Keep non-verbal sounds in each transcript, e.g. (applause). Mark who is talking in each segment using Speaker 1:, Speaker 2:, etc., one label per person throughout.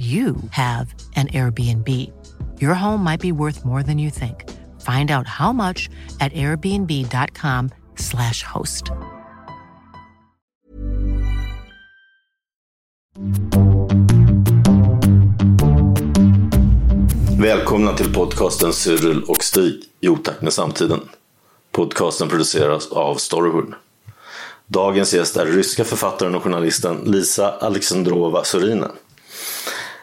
Speaker 1: you have an Airbnb. Your home might be worth more than you think. Find out how much at airbnb.com/slash host.
Speaker 2: Välkomna till podcasten Cyril och Stig i otakt med samtiden. Podcasten produceras av Storyhood. Dagens gäst är ryska författaren och journalisten Lisa Alexandrova Sorina.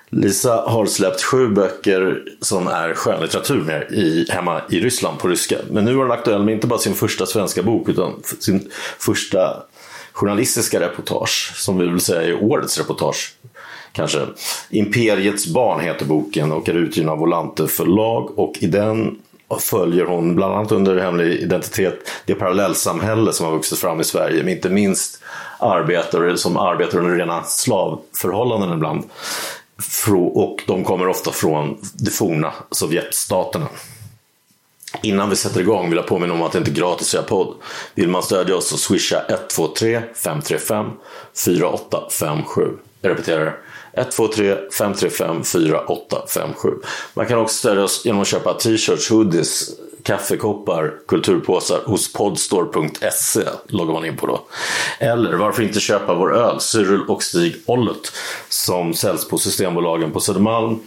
Speaker 2: Lisa har släppt sju böcker som är skönlitteratur med i, hemma i Ryssland på ryska. Men nu är hon aktuell med inte bara sin första svenska bok utan sin första journalistiska reportage som vi vill säga är årets reportage. Kanske. Imperiets barn heter boken och är utgiven av Volante förlag och i den följer hon bland annat under hemlig identitet det parallellsamhälle som har vuxit fram i Sverige med inte minst arbetare som arbetar under rena slavförhållanden ibland. Och de kommer ofta från de forna Sovjetstaterna. Innan vi sätter igång vill jag påminna om att det inte är gratis att göra podd. Vill man stödja oss så swisha 123 535 4857. Jag repeterar 123 535 4857. Man kan också stödja oss genom att köpa t-shirts, hoodies, kaffekoppar, kulturpåsar hos podstore.se loggar man in på då. Eller varför inte köpa vår öl, Cyril och Stig Ollet, som säljs på Systembolagen på Södermalm,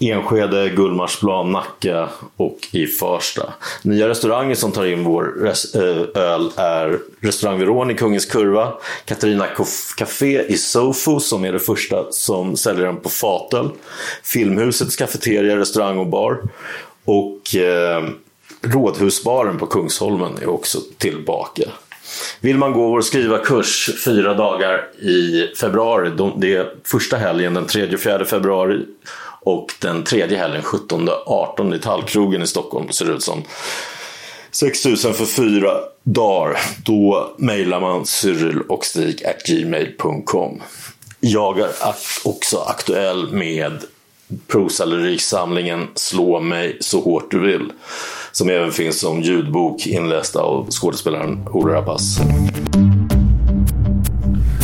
Speaker 2: Enskede, Gullmarsplan, Nacka och i Farsta. Nya restauranger som tar in vår eh, öl är Restaurang Veron i Kungens Kurva, Katarina Café i Sofo som är det första som säljer den på fatöl, Filmhusets kafeteria, restaurang och bar och eh, Rådhusbaren på Kungsholmen är också tillbaka. Vill man gå vår skrivarkurs fyra dagar i februari, det är första helgen den 3-4 februari och den tredje helgen 17-18 i Tallkrogen i Stockholm ser det ut som. 6000 för fyra dagar. Då mejlar man cyrilochstig.gmail.com. Jag är också aktuell med prosalyriksamlingen Slå mig så hårt du vill. Som även finns som ljudbok inläst av skådespelaren Ola Rapace.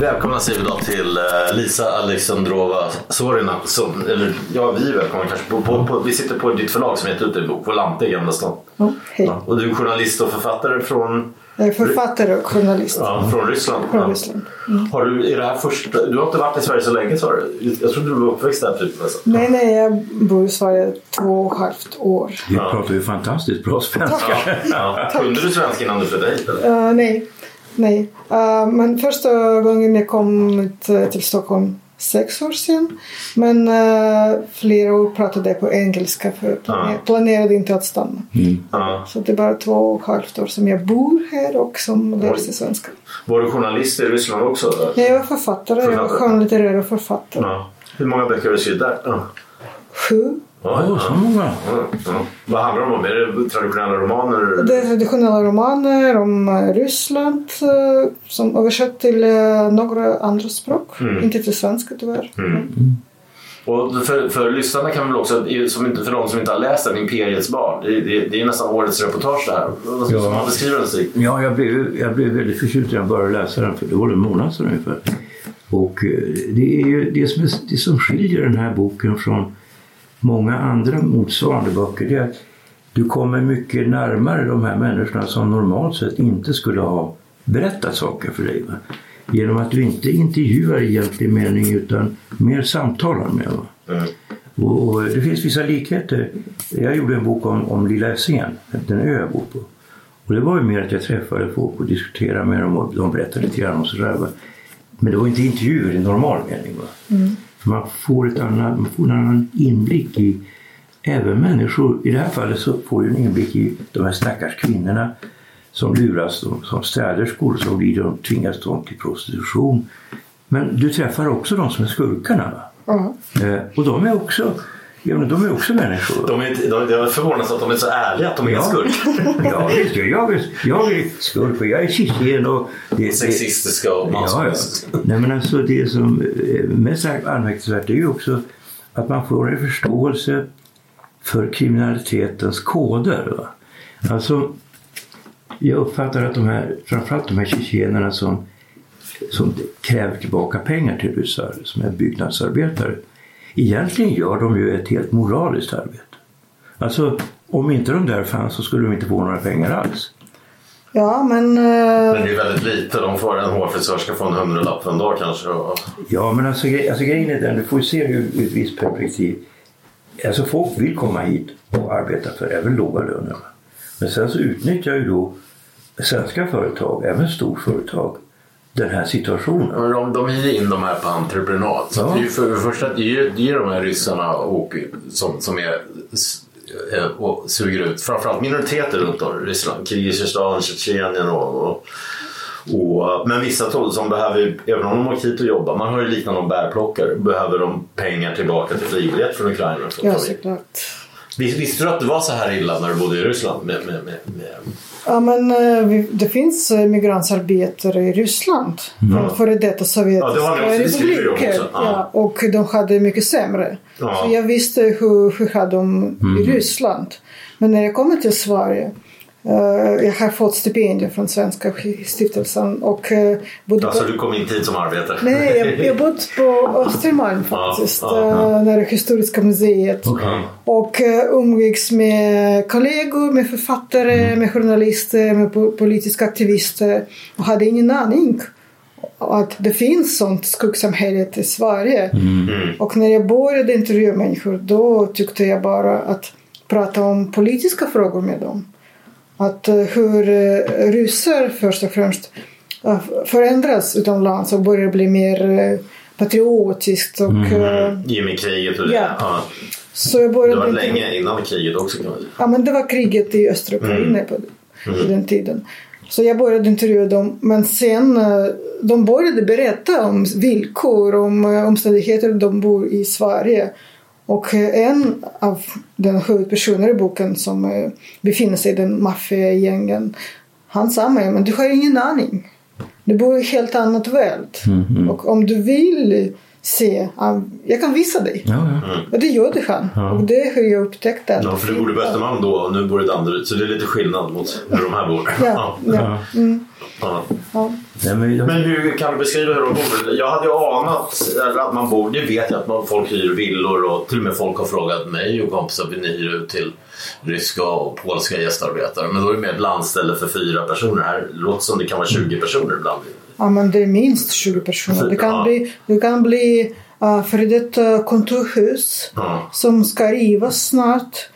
Speaker 2: Välkomna säger vi då till eh, Lisa Alexandrova Sorina. Som, eller ja, vi är välkomna kanske. På, på, på, vi sitter på ditt förlag som heter ute en bok, Volante i Gamla stan.
Speaker 3: Oh, hej.
Speaker 2: Ja, och du är journalist och författare från
Speaker 3: författare och journalist.
Speaker 2: Ja, från Ryssland.
Speaker 3: Från
Speaker 2: ja.
Speaker 3: Ryssland. Mm.
Speaker 2: Har du, är det här första, du har inte varit i Sverige så länge sa du? Jag trodde du var uppväxt där typ. Alltså.
Speaker 3: Nej, nej, jag bor i Sverige två och ett halvt år.
Speaker 4: Du pratar ju fantastiskt bra svenska.
Speaker 2: Ja. Ja. (laughs) Kunde du svenska innan du flyttade hit?
Speaker 3: Uh, nej, nej. Uh, men första gången jag kom till Stockholm sex år sedan. Men uh, flera år pratade jag på engelska för jag planer planerade inte att stanna.
Speaker 4: Mm.
Speaker 3: Så det är bara två och ett halvt år som jag bor här och som lär sig svenska.
Speaker 2: Var du journalist i Ryssland också?
Speaker 3: Nej, jag var författare. Jag var skönlitterär och författare.
Speaker 2: Ja. Hur många böcker har du skrivit där?
Speaker 3: Sju.
Speaker 4: Ja, så många.
Speaker 2: Ja, ja. Vad handlar de om? Är det traditionella romaner?
Speaker 3: Det är traditionella romaner om Ryssland som översatt till några andra språk.
Speaker 2: Mm.
Speaker 3: Inte till svenska tyvärr.
Speaker 2: Mm. Och för, för lyssnarna kan väl också, som inte, för de som inte har läst den, Imperiets barn. Det, det, det är nästan årets reportage det här. Vad ska man beskriva den Stig?
Speaker 4: Ja, jag blev, jag blev väldigt förtjust när jag började läsa den för det var en månad sedan ungefär. Och det är ju det som, är, det som skiljer den här boken från många andra motsvarande böcker det är att du kommer mycket närmare de här människorna som normalt sett inte skulle ha berättat saker för dig. Va? Genom att du inte intervjuar i egentlig mening utan mer samtalar med. Va?
Speaker 2: Mm.
Speaker 4: Och, och, det finns vissa likheter. Jag gjorde en bok om, om Lilla Essingen, den ö jag bor på. Och det var ju mer att jag träffade folk och diskuterade med dem och de berättade lite grann om sig själva. Men det var inte intervjuer i normal mening. Va?
Speaker 3: Mm.
Speaker 4: Man får, ett annat, man får en annan inblick i även människor. I det här fallet så får du en inblick i de här stackars kvinnorna som luras som städerskor så blir de, tvingas de till prostitution. Men du träffar också de som är skurkarna.
Speaker 3: Ja.
Speaker 4: Eh, och de är också Ja, men de är också människor.
Speaker 2: De är, de, jag är förvånad att de är så ärliga att de är
Speaker 4: Ja.
Speaker 2: skurkar. (laughs)
Speaker 4: Ja, visst. Jag, är, jag är skurk och jag är tjetjen och... Det,
Speaker 2: Sexistiska och
Speaker 4: ja, ja.
Speaker 2: manspolitiska.
Speaker 4: Nej, men alltså det som är mest anmärkningsvärt är ju också att man får en förståelse för kriminalitetens koder. Va? Alltså, jag uppfattar att de här, framförallt de här tjetjenerna som, som kräver tillbaka pengar till ryssar som är byggnadsarbetare. Egentligen gör de ju ett helt moraliskt arbete. Alltså, om inte de där fanns så skulle de inte få några pengar alls.
Speaker 3: Ja, men... eh,
Speaker 2: Men det är väldigt lite. De får en hårfrisörska få en hundralapp för en dag kanske. Och,
Speaker 4: Ja, men alltså, gre- alltså grejen är den, du får ju se ur ur ett visst perspektiv. Alltså folk vill komma hit och arbeta för även låga löner. Men sen så utnyttjar ju då svenska företag, även storföretag, den här situationen.
Speaker 2: Men de, de hyr in de här på entreprenad. Så
Speaker 4: Ja.
Speaker 2: det är ju för det första det är det är de här ryssarna och, som, som är, eh, och suger ut framförallt minoriteter runt om i Ryssland. Kirgizistan, Tjetjenien och, och, och men vissa tro- som behöver, även om de åker hit och jobbar, man har ju liknande om bärplockare, behöver de pengar tillbaka till flygbiljett från Ukraina. för att
Speaker 3: Ja, såklart.
Speaker 2: Vis- Visste du att det var så här illa när du bodde i Ryssland? Med, med, med, med...
Speaker 3: Ja, men eh, det finns eh, migrantsarbetare i Ryssland. Från före detta
Speaker 2: Ja,
Speaker 3: sovjetiska
Speaker 2: om
Speaker 3: republiker.
Speaker 2: Ja.
Speaker 3: Ja, och de hade mycket sämre.
Speaker 2: Ja.
Speaker 3: Så jag visste hur, hur hade de i Ryssland. Men när jag kommer till Sverige jag har fått stipendier från Svenska stiftelsen och uh, bodde på...
Speaker 2: Alltså du kom inte hit som arbetare?
Speaker 3: Nej, jag, jag (laughs) bodde på Östermalm faktiskt,
Speaker 2: Ja, ja,
Speaker 3: eh, nära Historiska museet.
Speaker 2: Ja.
Speaker 3: Och uh, umgicks med kollegor, med författare, med journalister, med po- politiska aktivister och hade ingen aning att det finns sånt skuggsamhälle i Sverige. Och när jag började intervjua människor då tyckte jag bara att prata om politiska frågor med dem. Att eh, hur uh, ryssar först och främst eh, förändras utomlands och börjar bli mer patriotiskt. Och, eh,
Speaker 2: I och med kriget och det.
Speaker 3: Ja.
Speaker 2: Ja.
Speaker 3: så jag
Speaker 2: Det
Speaker 3: började
Speaker 2: var
Speaker 3: inte-
Speaker 2: länge innan kriget också kan man säga.
Speaker 3: Ja, men det var kriget i östra Ukraina på, på den tiden. Så jag började intervjua dem. Men sen eh, de började berätta om villkor, om eh, omständigheter de bor i Sverige. Och eh, en av den huvudpersoner i boken som eh, befinner sig i den maffiagängen. Han sa mig, men du har ingen aning. Du bor i en helt annat värld. Och om du vill se, jag kan visa dig.
Speaker 4: Ja, ja.
Speaker 3: Och det gjorde han. Och det har jag upptäckt. att-
Speaker 2: Ja, för du bodde på Östermalm då och nu bor du i Danderyd. Så det är lite skillnad mot hur de här bor. (laughs)
Speaker 3: Ja, ja. Mm,
Speaker 2: Ja.
Speaker 3: ja.
Speaker 4: Men, jag-
Speaker 2: Men hur kan du beskriva hur de bor? Jag hade ju anat att man bor, det vet jag att man, folk hyr villor och till och med folk har frågat mig och kompisar vill ni hyra ut till ryska och polska gästarbetare. Men då är det med ett landställe för fyra personer. Här låter som det kan vara 20 personer ibland.
Speaker 3: Ja, det är minst 20 personer. Det kan
Speaker 2: Ja.
Speaker 3: bli, det kan bli uh, före detta kontorhus
Speaker 2: Ja.
Speaker 3: som ska rivas snart.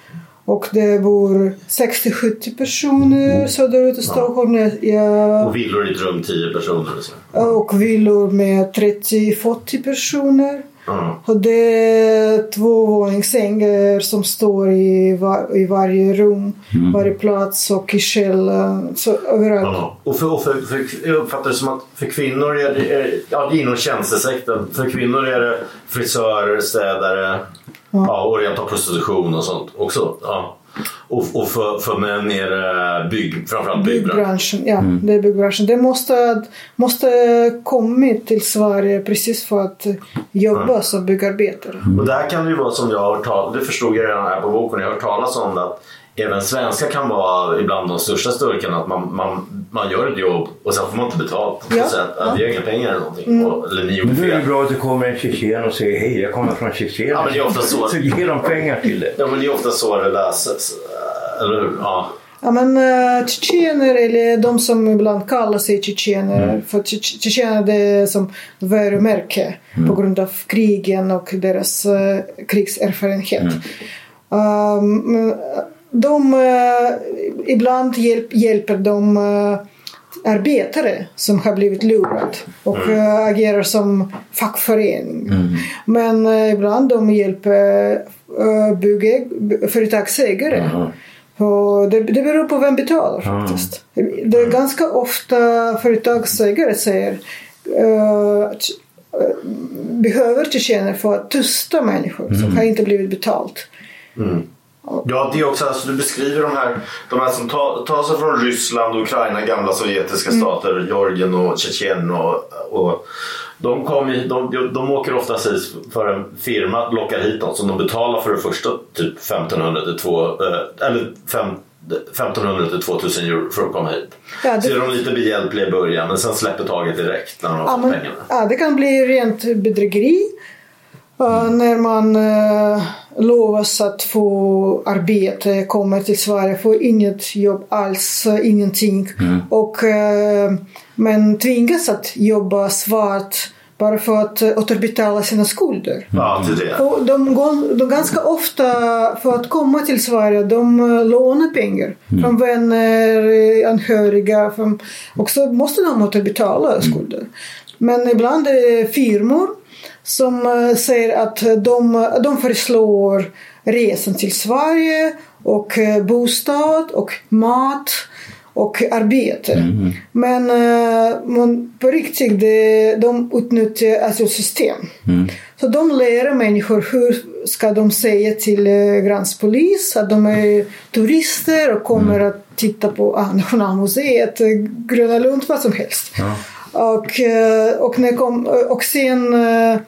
Speaker 3: Och det bor 60-70 personer söderut i Stockholm. Jag, jag,
Speaker 2: Och villor i ett rum 10 personer. och Så.
Speaker 3: och villor med 30-40 personer.
Speaker 2: Ja.
Speaker 3: Och det är tvåvåningssängar som står i, var, i varje rum, varje plats och i källaren. Så överallt.
Speaker 2: Ja. Och, för, och för, för, jag uppfattar det som att för kvinnor är det, är, ja, det inom tjänstesektorn. För kvinnor är det frisörer, städare ja. och rent av prostitution och sånt också. Ja. Och, och för, för män är det bygg, framförallt byggbransch.
Speaker 3: Byggbranschen, ja. Det är byggbranschen. Det måste, måste kommit till Sverige precis för att jobba som byggarbetare.
Speaker 2: Och där kan det ju vara som jag har hört talas det förstod jag redan här på boken, jag har hört talas om det att även svenskar kan vara ibland de största styrkorna. Att man, man, man gör ett jobb och sen får man inte betalt.
Speaker 3: Ja,
Speaker 2: Och sen, att det är inga pengar eller någonting. Och, eller ni gjorde
Speaker 4: Men då är det bra att det kommer en tjetjen och säger hej, jag kommer från Tjetjenien.
Speaker 2: Ja, men det är ofta så. (laughs)
Speaker 4: Så ger de pengar till det.
Speaker 2: Ja men det är ofta så det läses. Eller hur? Ja.
Speaker 3: Ja, men uh, tjetjener, eller de som ibland kallar sig tjetjener, för tje- tjetjener det är som varumärke på grund av krigen och deras uh, krigserfarenhet. Um, men, de, uh, ibland hjälp, hjälper de uh, arbetare som har blivit lurade och uh, agerar som fackförening. Men uh, ibland de hjälper bygge, företagsägare. Och det, det beror på vem betalar faktiskt. Det är ganska ofta företagsägare säger uh, eh, behöver tjetjener för att tysta människor som har inte blivit betalt.
Speaker 2: Ja, det är också, alltså, du beskriver de här, de här som tar, tar sig från Ryssland och Ukraina, gamla sovjetiska stater, Georgien och Tjetjenien och, och de, kom i, de, de åker oftast hit för en firma lockar hit dem som de betalar för det första typ 1500 till, två, eh, eller fem, 1500 till 2000 euro för att komma hit.
Speaker 3: Ja, det-
Speaker 2: Så är de lite behjälpliga i början men sen släpper taget direkt när de har
Speaker 3: Ja,
Speaker 2: fått
Speaker 3: men,
Speaker 2: pengarna.
Speaker 3: ja, det kan bli rent bedrägeri. Uh, när man uh, lovas att få arbete, kommer till Sverige, får inget jobb alls, ingenting. Och, uh, men tvingas att jobba svart bara för att återbetala sina skulder.
Speaker 2: Ja, till det.
Speaker 3: Och de, går, de ganska ofta, för att komma till Sverige, de eh, lånar pengar från vänner, eh, anhöriga. Från, och så måste de återbetala skulder. Men ibland är det firmor som eh, säger att de, de föreslår resan till Sverige och eh, bostad och mat och arbete. Men eh, man, på riktigt, det, de utnyttjar asylsystem. Så de lär människor hur ska de säga till gränspolis att de är turister och kommer att titta på ah, (laughs) Nationalmuseet, Gröna Lund, vad som helst. Och, eh, och, när kom, och sen eh,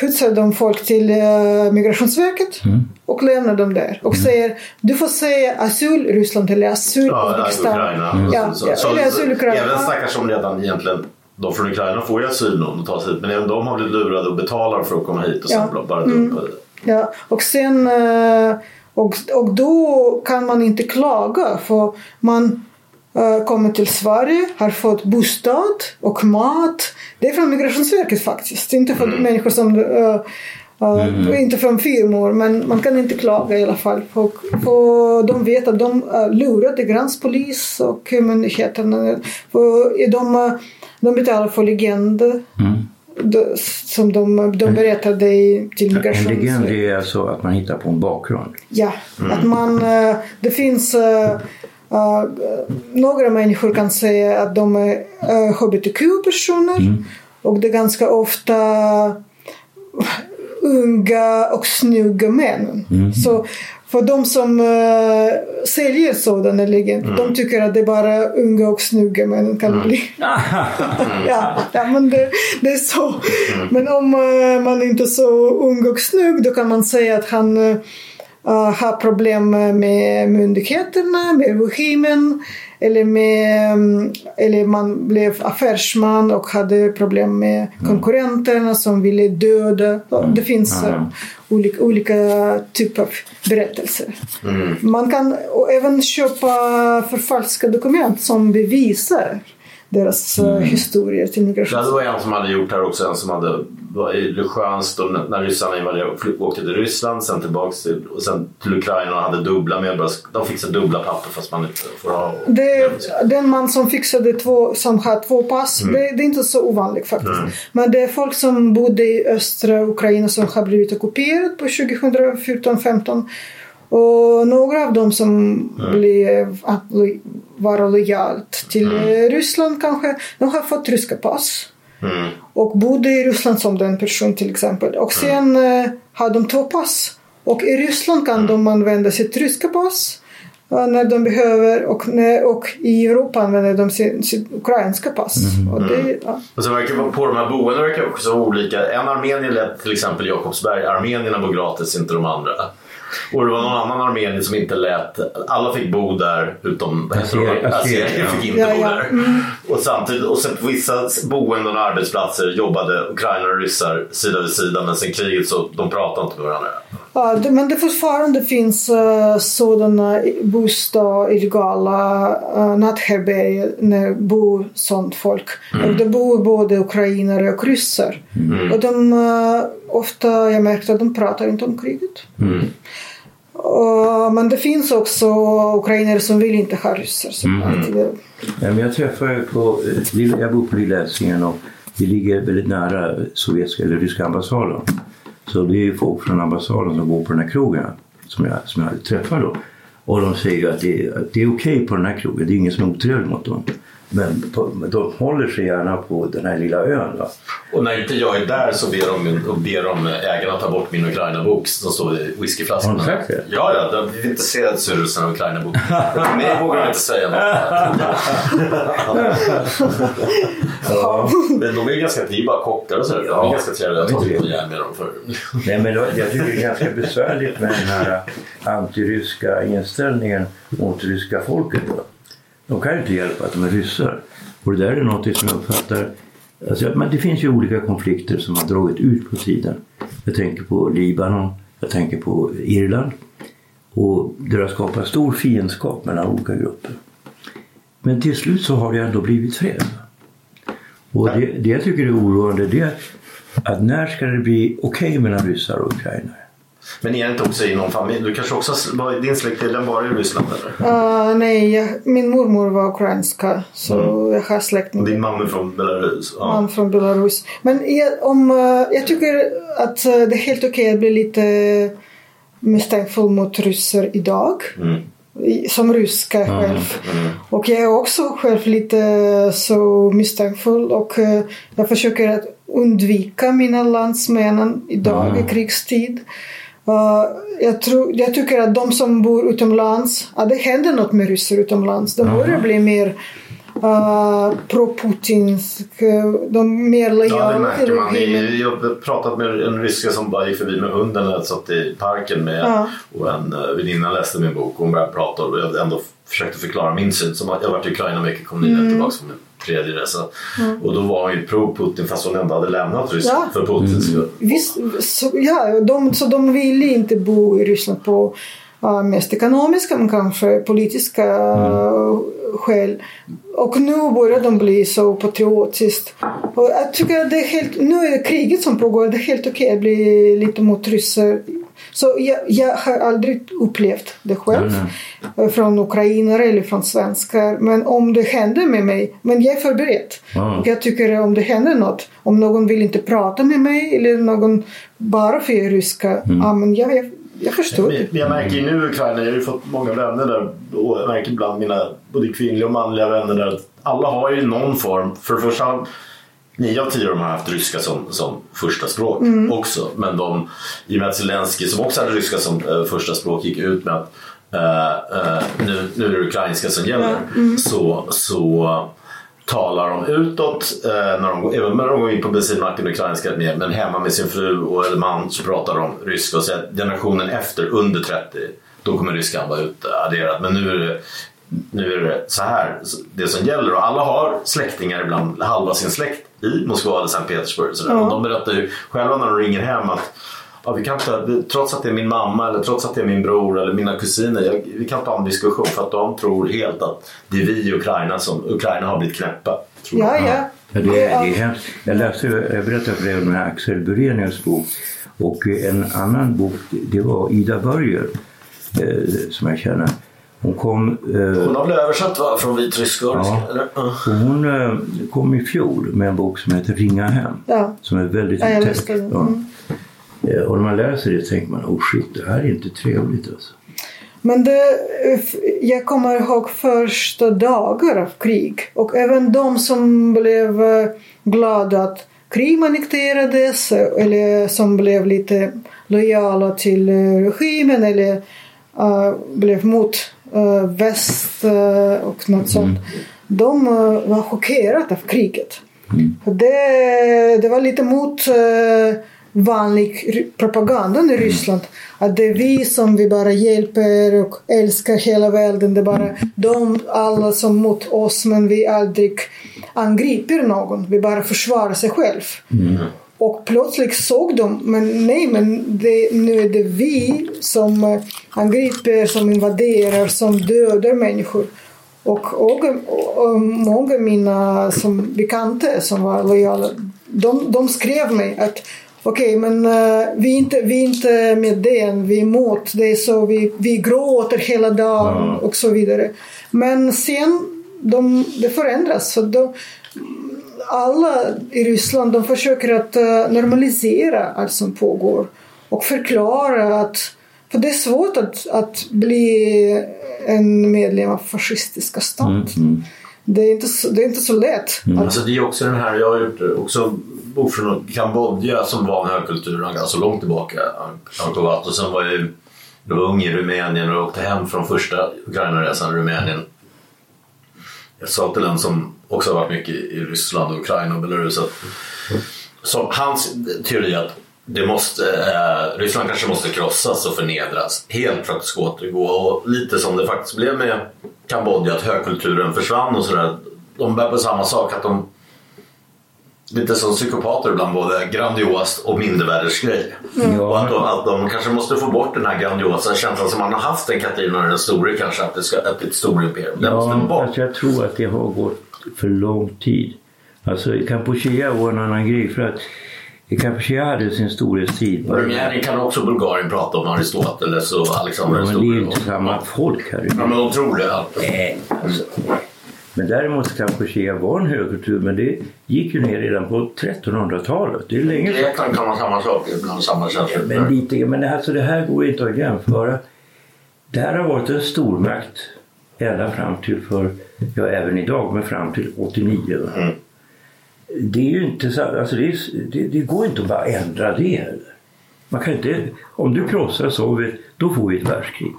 Speaker 3: skjutsar de folk till eh, Migrationsverket och lämnar dem där och säger du får säga asyl Ryssland eller asyl
Speaker 2: Ja,
Speaker 3: Uzbekistan.
Speaker 2: Ukraina.
Speaker 3: Ja,
Speaker 2: Så-
Speaker 3: ja,
Speaker 2: så-
Speaker 3: eller asyl Ukraina.
Speaker 2: Även stackars som redan egentligen de från Ukraina får ju asyl om de tar sig hit men även de har blivit lurade och betalar för att komma hit och sen
Speaker 3: Ja.
Speaker 2: bara dumpa det.
Speaker 3: Ja, och sen eh, och, och då kan man inte klaga för man eh, kommer till Sverige, har fått bostad och mat. Det är från Migrationsverket faktiskt, inte från människor som eh, eh, Inte från firmor, men man kan inte klaga i alla fall. För, för de vet att de uh, lurade gränspolis och myndigheterna. För de, eh, de betalar för legender de, som de, de berättade i- till
Speaker 4: En legend
Speaker 3: Migrationsverket.
Speaker 4: är alltså att man hittar på en bakgrund.
Speaker 3: Ja, att man, eh, det finns eh, några människor kan säga att de är eh, hbtq-personer och det är ganska ofta unga och snygga män. Så för de som uh, säljer sådana legender, de tycker att det är bara unga och snygga män kan bli. (laughs) ja, ja, men det, det är så. Men om eh, man inte är så ung och snygg då kan man säga att han uh, har problem med myndigheterna, med regimen eller, med, mm, eller man blev affärsman och hade problem med konkurrenterna som ville döda. Så Det finns eh, olika, olika typer av berättelser. Man kan även köpa förfalskade dokument som bevisar deras eh, historier till migration.
Speaker 2: det var en som hade gjort det här också. En som hade, var i Lugansk då, när ryssarna invaderade, åkte till Ryssland, sen tillbaks till, och sen till Ukraina och hade dubbla medborgarskap. De så dubbla papper fast man inte får ha.
Speaker 3: Det, den man som fixade två, som har två pass, det, det är inte så ovanligt faktiskt. Men det är folk som bodde i östra Ukraina som har blivit ockuperat på 2014-15. Och några av dem som blev, att vara lojalt till eh, Ryssland kanske, de har fått ryska pass.
Speaker 2: Mm.
Speaker 3: Och bodde i Ryssland som den person till exempel. Och sen eh, har de två pass. Och i Ryssland kan de använda sitt ryska pass eh, när de behöver och, när, och i Europa använder de sin, sitt ukrainska pass. Och det, ja.
Speaker 2: Och sen verkar på de här boendena verkar också olika. En armenier lät till exempel Jakobsberg. Armenierna bor gratis, inte de andra. Och det var någon annan armenier som inte lät. Alla fick bo där utom
Speaker 4: Assyrier,
Speaker 2: fick inte
Speaker 3: Ja,
Speaker 2: bo
Speaker 3: ja.
Speaker 2: där. Och samtidigt, och sen på vissa boenden och arbetsplatser jobbade ukrainare och ryssar sida vid sida. Men sen kriget så de pratade inte med varandra.
Speaker 3: Ja, det, men det fortfarande finns uh, sådana bostad, illegala uh, natthärbärgen när bor sånt folk. Och det bor både ukrainare och ryssar. Och de, uh, ofta jag märkte att de pratar inte om kriget. Och, men det finns också ukrainare som vill inte ha ryssar.
Speaker 4: Ja, men jag träffade på, eh, jag bor på Lilla Essingen och det ligger väldigt nära sovjetiska eller ryska ambassaden. Så det är folk från ambassaden som går på den här krogen som jag, som jag träffar då. Och de säger att det, är- att det är okej på den här krogen, det är ingen som är otrevlig mot dem. Men de håller sig gärna på den här lilla ön. Va?
Speaker 2: Och när inte jag är där så ber de, ber de ägarna ta bort min Ukraina-bok som står i whiskyflaskan.
Speaker 4: Har de det?
Speaker 2: Ja, ja. De vill inte se Cyrus och Ukraina-bok. (laughs) Mig vågar de inte säga något. (laughs) ja. Men de är ganska, det är bara kockar och sådär. De är ganska trevliga. Jag tar inte med dem för.
Speaker 4: Nej, men jag tycker det är ganska besvärligt med den här antiryska inställningen mot ryska folket. Då. De kan ju inte hjälpa att de är ryssar. Och det där är något som jag uppfattar Alltså, men det finns ju olika konflikter som har dragit ut på tiden. Jag tänker på Libanon, jag tänker på Irland. Och det har skapat stor fiendskap mellan olika grupper. Men till slut så har det ändå blivit fred. Och det, det jag tycker är oroande det är att när ska det bli okej mellan ryssar och ukrainare?
Speaker 2: Men är det inte också i någon familj? Du kanske också var din släkt den var i Ryssland eller?
Speaker 3: Uh, nej, min mormor var ukrainska så jag har släkt
Speaker 2: din mamma är från Belarus? Ja.
Speaker 3: man från Belarus. Men jag, om, eh, jag tycker att eh, det är helt okej att bli lite misstänkfull mot ryssar idag.
Speaker 2: Mm.
Speaker 3: Som ryska själv. Och jag är också själv lite så misstänkfull och eh, jag försöker att undvika mina landsmännen idag i krigstid. Eh, jag, tror, jag tycker att de som bor utomlands, att det händer något med ryssar utomlands. De börjar bli mer uh, pro-putinsk, eh, de mer
Speaker 2: Ja, det
Speaker 3: lojala
Speaker 2: märker man. Jag har pratat med en ryska som bara gick förbi med hunden och satt i parken med
Speaker 3: Ja.
Speaker 2: och en eh, väninna läste min bok och hon började prata och jag ändå försökte förklara min syn. Som att jag varit i Ukraina mycket, kom nyligen
Speaker 3: Mm.
Speaker 2: tillbaka från tredje resa. Och då var hon ju pro-Putin fast hon ändå hade lämnat Ryssland
Speaker 3: Ja.
Speaker 2: för Putins skull.
Speaker 3: Visst, så, ja, de, så de ville inte bo i Ryssland på uh, mest ekonomiska men kanske politiska uh, skäl. Och nu börjar de bli så patriotiskt. Och jag tycker att det är helt, nu är det kriget som pågår, det är helt okej att bli lite mot ryssar. Så jag, jag har aldrig upplevt det själv eh, från ukrainare eller från svenskar. Men om det händer med mig, men jag är förberedd. Och jag tycker om det händer något, om någon vill inte prata med mig eller någon bara för jag är ryska, ja men jag, jag, jag förstår.
Speaker 2: Men Jag märker ju nu i Ukraina, jag har ju fått många vänner där och jag märker bland mina både kvinnliga och manliga vänner där att alla har ju någon form, för det första Nio av tio av dem har haft ryska som, som första språk också. Men de, i och med att Zelensky som också hade ryska som eh, första språk gick ut med att eh, eh, nu, nu är det ukrainska som gäller. Så, så talar de utåt, eh, när de, går- även när de går in på bensinmacken ukrainska med, men hemma med sin fru och eller man så pratar de ryska. Och så generationen efter, under 30, då kommer ryskan vara utadderad. Men nu är det nu är det så här det som gäller och alla har släktingar ibland, halva sin släkt i Moskva eller Sankt Petersburg. Så där. Och de berättar ju själva när de ringer hem att ja, vi kan inte, trots att det är min mamma eller trots att det är min bror eller mina kusiner, jag, vi kan inte ha en diskussion för att de tror helt att det är vi i Ukraina som Ukraina har blivit knäppa. Tror
Speaker 3: Ja, ja.
Speaker 4: Ja, det, är, det är hemskt. Jag läste, jag berättade för dig om Axel Burenius bok. Och en annan bok, det var Ida Börjer, eh, som jag känner. Hon kom, eh,
Speaker 2: Hon har väl översatt va? från vitryska?
Speaker 4: Ja. Hon eh, kom i fjol med en bok som heter Ringa hem.
Speaker 3: Ja.
Speaker 4: Som är väldigt
Speaker 3: Ja,
Speaker 4: otäck.
Speaker 3: den.
Speaker 4: Ja.
Speaker 3: Mm.
Speaker 4: Eh, Och när man läser det tänker man, oh shit, det här är inte trevligt alltså.
Speaker 3: Men det, jag kommer ihåg första dagar av krig och även de som blev eh, glada att Krim annekterades eh, eller som blev lite lojala till eh, regimen eller eh, blev mot eh, väst eh, och något sånt. De eh, var chockerade av kriget. För Det, det var lite mot eh, vanlig propaganda i Ryssland. Att det är vi som vi bara hjälper och älskar hela världen. Det är bara de alla som mot oss men vi aldrig angriper någon. Vi bara försvarar sig själv. Och plötsligt såg de, men nej men det, nu är det vi som eh, angriper, som invaderar, som dödar människor. Och, och, och många mina som bekanta som var lojala, de, de skrev mig att okej men eh, vi, är inte, vi är inte med den, vi är emot, det så vi, vi gråter hela dagen och så vidare. Men sen de, det förändras. Så de, alla i Ryssland de försöker att eh, normalisera allt som pågår och förklara att för det är svårt att, att bli en medlem av fascistiska stat.
Speaker 4: Mm.
Speaker 3: det är inte så, det är inte så lätt.
Speaker 2: Mm. Alltså det är också den här, jag har gjort också bok från Kambodja som var en högkultur ganska långt tillbaka. Angkor och sen var jag, jag var ung i Rumänien och åkte hem från första Ukraina-resan i Rumänien. Jag sa till en som också har varit mycket i Ryssland, Ukraina och Belarus att som hans teori att det måste, eh, Ryssland kanske måste krossas och förnedras helt för att det ska återgå. Och lite som det faktiskt blev med Kambodja, att högkulturen försvann och sådär. De bär på samma sak, att de lite som psykopater ibland, både grandiost och mindervärdesgrej. Mm. Och att de, att de kanske måste få bort den här grandiosa känslan som man har haft en Katarina den store kanske, att det ska att ett storimperium. Den
Speaker 4: ja. Alltså jag tror att det har gått för lång tid. Alltså Kampuchea var en annan grej för att Kampuchea hade sin storhetstid.
Speaker 2: Rumänien kan också Bulgarien prata om Aristoteles och Alexander
Speaker 4: den store. Men det är inte samma folk här.
Speaker 2: Ja, men de tror det.
Speaker 4: Nej, alltså. Men däremot Kampuchea var en högkultur men det gick ju ner redan på 1300-talet. Det är länge
Speaker 2: sedan. Grekland kan vara samma sak, ibland samma känslor.
Speaker 4: Men, lite, men alltså det här går inte att jämföra. Det här har varit en stormakt ända fram till för, ja även idag, men fram till 89. Mm. Det är ju inte så, alltså det, är, det, det, går inte att bara ändra det heller. Man kan inte, om du krossar Sovjet, då får vi ett världskrig.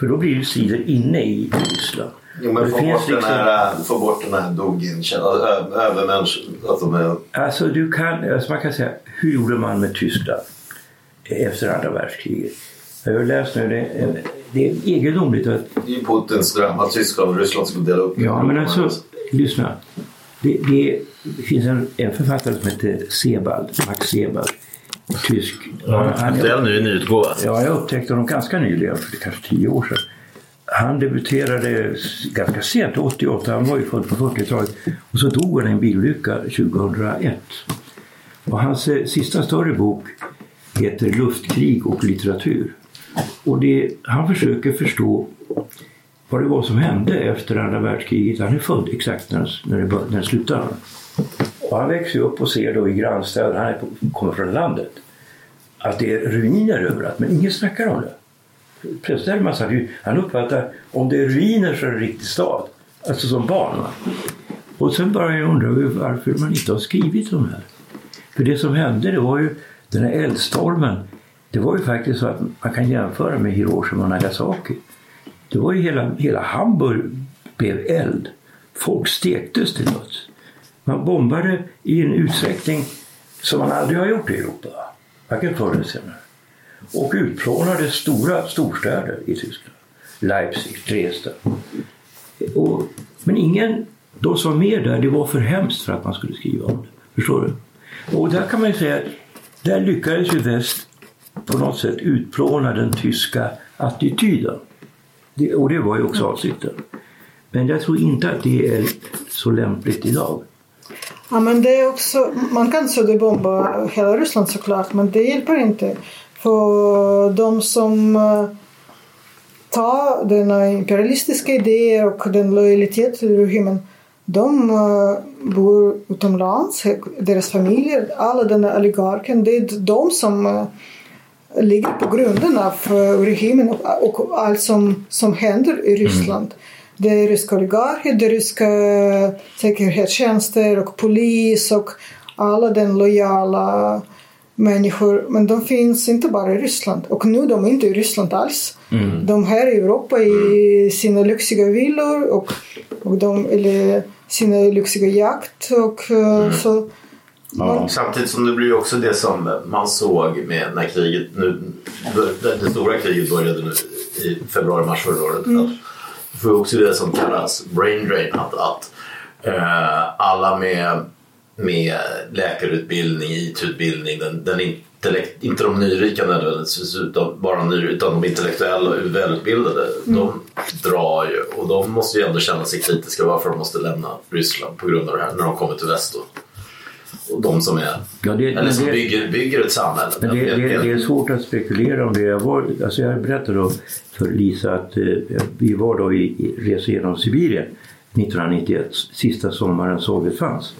Speaker 4: För då blir det strider inne i Ryssland.
Speaker 2: Jo, men få bort, liksom... den här, få bort den här. Att de är...
Speaker 4: Alltså du kan, alltså man kan säga, hur gjorde man med Tyskland efter andra världskriget? Jag har läst nu, det, det är egendomligt att...
Speaker 2: Det är Putins dröm att Tyskland och Ryssland skulle dela upp.
Speaker 4: Ja, men alltså, lyssna. Det, det, det finns en, en, författare som heter Sebald, Max Sebald, tysk.
Speaker 2: Aktuell nu i nyutgåva.
Speaker 4: Ja, jag upptäckte honom ganska nyligen, för kanske tio år sedan. Han debuterade ganska sent, 88, han var ju född på 40-talet. Och så dog han i en bilolycka 2001. Och hans eh, sista större bok heter Luftkrig och litteratur. Och det, han försöker förstå vad det var som hände efter andra världskriget. Han är född exakt när, när, det, när det slutade. Och han växer upp och ser då i grannstäder, han är på, kommer från landet, att det är ruiner överallt men ingen snackar om det. Plötsligt man sagt, han uppfattar om det är ruiner så är det en riktig stad. Alltså som barn. Va? Och sen börjar jag undra varför man inte har skrivit om det här. För det som hände det var ju den här eldstormen. Det var ju faktiskt så att man kan jämföra med Hiroshima och Nagasaki. Det var ju hela, hela Hamburg blev eld. Folk stektes till döds. Man bombade i en utsträckning som man aldrig har gjort i Europa. Varken förr eller senare. Och utplånade stora storstäder i Tyskland. Leipzig, Dresden. Och, men ingen, de som var med där, det var för hemskt för att man skulle skriva om det. Förstår du? Och där kan man ju säga att där lyckades ju väst på något sätt utplåna den tyska attityden. Det, och det var ju också avsikten. Men jag tror inte att det är så lämpligt idag.
Speaker 3: Ja, men det är också, man kan bomba hela Ryssland såklart, men det hjälper inte. För de som eh, tar denna imperialistiska idé och den lojalitet till regimen de uh, bor utomlands, deras familjer, alla denna oligarken, det är de som uh, ligger på grunden av regimen och, allt som, som händer i Ryssland. Mm. Det är ryska oligarker, det är ryska säkerhetstjänster och polis och alla den lojala människor. Men de finns inte bara i Ryssland. Och nu de är inte i Ryssland alls. Mm. De är här i Europa i sina lyxiga villor och, och de, eller sina lyxiga jakt. Och, eh, mm. så,
Speaker 2: Ja. Samtidigt som det blir också det som man såg med när kriget, nu, det stora kriget började nu i februari-mars förra året. Mm. Får också det som kallas brain drain. Att, att äh, alla med med läkarutbildning, IT-utbildning, den, den intellekt, inte de nyrika nödvändigtvis utan bara ny, utan de intellektuella och välutbildade. Mm. De drar ju och de måste ju ändå känna sig kritiska varför de måste lämna Ryssland på grund av det här när de kommer till väst. Då. Och de som är ja, det, eller som det, bygger, bygger ett samhälle.
Speaker 4: Det, det, det, är svårt att spekulera om det. Jag, var, alltså jag berättade då för Lisa att eh, vi var då i, i resa genom Sibirien 1991, sista sommaren Sovjet fanns.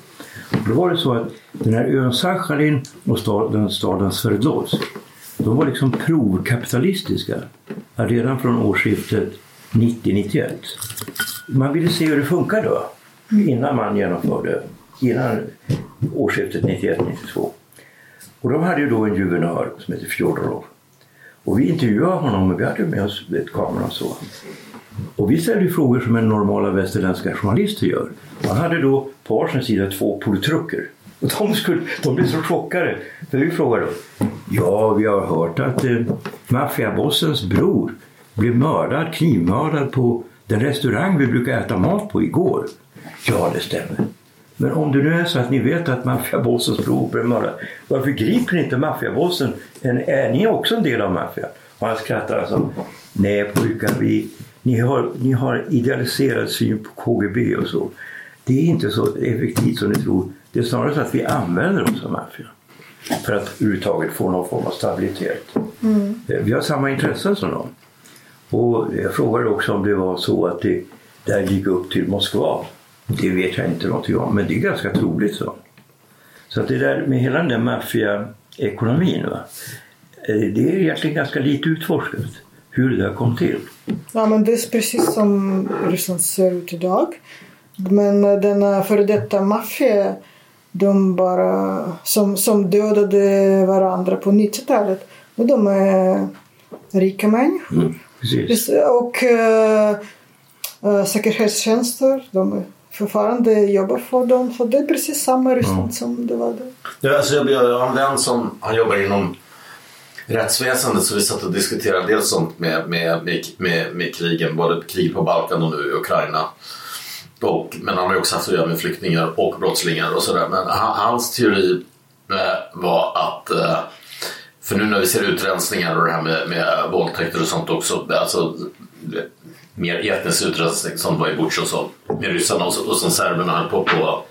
Speaker 4: Då var det så att den här ön Sachalin och staden, staden Sverdlovsk de var liksom provkapitalistiska redan från årsskiftet 90-91. man ville se hur det funkade då, innan man genomförde, innan årsskiftet 91-92. Och de hade ju då en juvenör som heter Fjodorov. Och vi intervjuade honom och vi hade med oss ett kamera och så. Och vi ställde ju frågor som en normala västerländska journalister gör. Han hade då på varsin sida två politruker. Och de, skulle, de blev så chockade. För vi frågade dem. Ja, vi har hört att eh, maffiabossens bror blev mördad, knivmördad på den restaurang vi brukar äta mat på igår. Ja, det stämmer. Men om det nu är så att ni vet att maffiabossens bror blev mördad, varför griper ni inte maffiabossen? Är ni också en del av maffian? Och han skrattade och sa, Nej pojkar, vi, ni, har, ni har idealiserad syn på KGB och så. Det är inte så effektivt som ni tror. Det är snarare så att vi använder oss av maffian för att överhuvudtaget få någon form av stabilitet. Mm. Vi har samma intressen som dem. Och jag frågade också om det var så att det där gick upp till Moskva. Det vet jag inte någonting om, men det är ganska troligt så. Så att det där med hela den där maffiaekonomin? Eh, det är egentligen ganska lite utforskat hur det kom till.
Speaker 3: Ja, men det är precis som Ryssland ser ut idag. Men den före detta maffia, de bara, som, som dödade varandra på 90-talet, de är rika människor. Mm,
Speaker 4: precis.
Speaker 3: Och äh, äh, säkerhetstjänster, de fortfarande jobbar för dem. Så det är precis samma Ryssland mm. som det var då.
Speaker 2: Ja, alltså jag, jag har en vän som han jobbar inom rättsväsendet så vi satt och diskuterade dels sånt med, med, med, med, med krigen, både krig på Balkan och nu i Ukraina. Och, men han har också haft att göra med flyktingar och brottslingar och sådär. Men hans teori eh, var att eh, för nu när vi ser utrensningar och det här med, med våldtäkter och sånt också, alltså mer etnisk utrensning som var i Butch och så med ryssarna och, och som serberna höll på på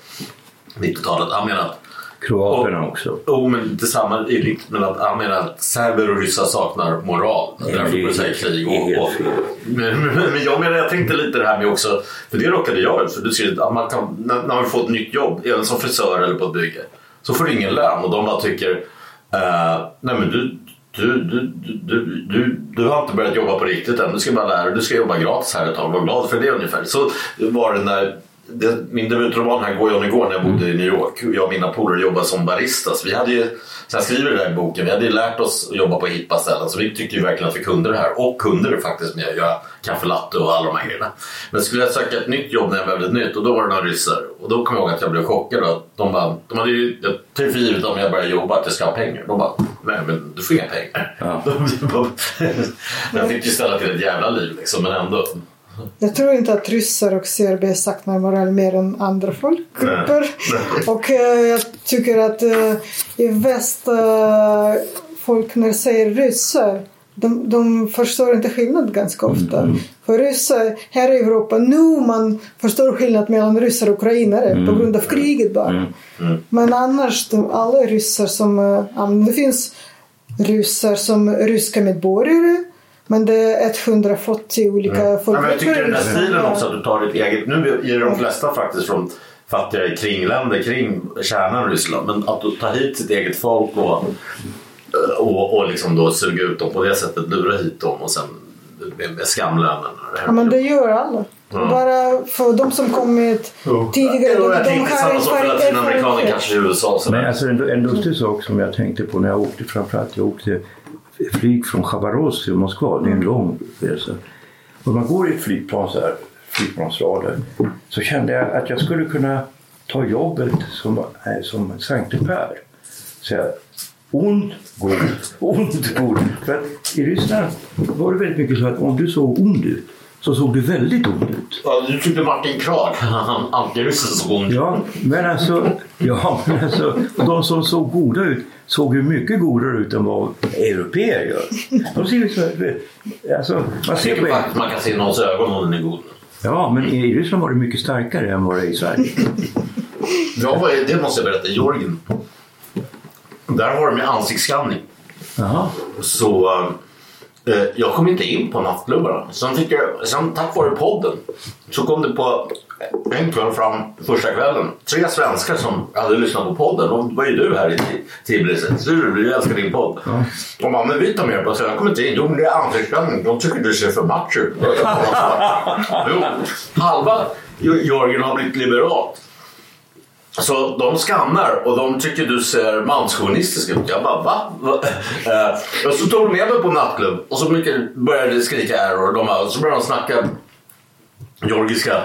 Speaker 2: 90-talet. Han menar att
Speaker 4: Kroaterna också.
Speaker 2: Jo, oh, men detsamma men att han menar att serber och ryssar saknar moral. Nej, därför börjar säga krig. Och, och, men, men jag menar, jag tänkte lite det här med också, för det råkade jag ut för. Du ser att man kan, när, när man får ett nytt jobb, även som frisör eller på ett bygge, så får du ingen lön och de bara tycker uh, nej men du, du, du, du, du, du har inte börjat jobba på riktigt än. Du ska bara lära dig. Du ska jobba gratis här ett tag. Var glad för det ungefär. Så var det när det, min debutroman här går ju igår när jag bodde i New York. Jag och mina polare jobbade som baristas. Vi hade ju, så jag skriver det där i boken, vi hade ju lärt oss att jobba på hippa ställen så vi tyckte ju verkligen att vi kunde det här. Och kunde det faktiskt med att göra kaffelatte och alla de här grejerna. Men skulle jag söka ett nytt jobb när jag behövde ett nytt och då var det några ryssar. Och då kom jag ihåg att jag blev chockad. Att de, bara, de hade ju tre för givet om jag började jobba att jag ska ha pengar. De bara, nej men du får inga pengar. Ja. (laughs) (laughs) jag fick ju ställa till ett jävla liv liksom, men ändå.
Speaker 3: Jag tror inte att ryssar och serber saknar moral mer än andra folkgrupper. Och uh, jag tycker att uh, i väst, uh, folk när säger ryssar de, de förstår inte skillnad ganska ofta. Mm. För ryssar här i Europa, nu man förstår skillnad mellan ryssar och ukrainare mm. på grund av kriget bara. Mm. mm. Men annars, de, alla ryssar som... Uh, det finns ryssar som ryska medborgare men det är 140 olika mm.
Speaker 2: folkgrupper. Ja, jag tycker den här stilen också att du tar ditt eget... Nu är de flesta faktiskt från fattiga kringländer kring kärnan Ryssland. Men att du tar hit sitt eget folk och, och, och liksom då suga ut dem på det sättet. Lura hit dem och sen med, med skamlönen.
Speaker 3: Ja men det gör alla. Mm. Bara för de som kommit tidigare.
Speaker 2: Jo, jag de, de har inte varit latinamerikaner kanske i USA.
Speaker 4: Men alltså en, en lustig sak som jag tänkte på när jag åkte framförallt. Jag åkte flyg från Chabarovsk till Moskva. Det är en lång resa. Och man går i ett flygplan så här, flygplansrader, så kände jag att jag skulle kunna ta jobbet som, eh, som Sankte Per. Så jag, ond, god, (laughs) ond, god. För att i Ryssland var det väldigt mycket så att om du såg ond ut så såg du väldigt ond ut.
Speaker 2: Ja, du tyckte Martin Krag, han (laughs) antiryssen såg ond.
Speaker 4: Ja, men alltså, ja, men alltså de som såg goda ut såg ju mycket godare ut än vad europeer gör. De ser ju så, alltså,
Speaker 2: man, ser på man kan se någons ögon om den är god.
Speaker 4: Ja, men i Ryssland var det mycket starkare än vad det är i Sverige.
Speaker 2: ja, det måste jag berätta. I Georgien, där har de med ansiktsskanning.
Speaker 4: Jaha.
Speaker 2: Så eh, jag kom inte in på nattklubbarna. Sen, fick jag, sen tack vare podden så kom det på en kväll fram första kvällen. Tre svenskar som hade lyssnat på podden. Och var ju du här i Tbilisi. Du, jag älskar din podd. Ja. Och man, men vi tar med på så jag kommer inte in. Jo, men det är ansiktsspänning. De tycker du ser för macho ut. (laughs) halva Jörgen har blivit liberat. Så de skannar och de tycker du ser manschauvinistisk ut. Jag bara va? va? Eh, så tog de med mig på nattklubb och så började de skrika error. De bara, så började de snacka georgiska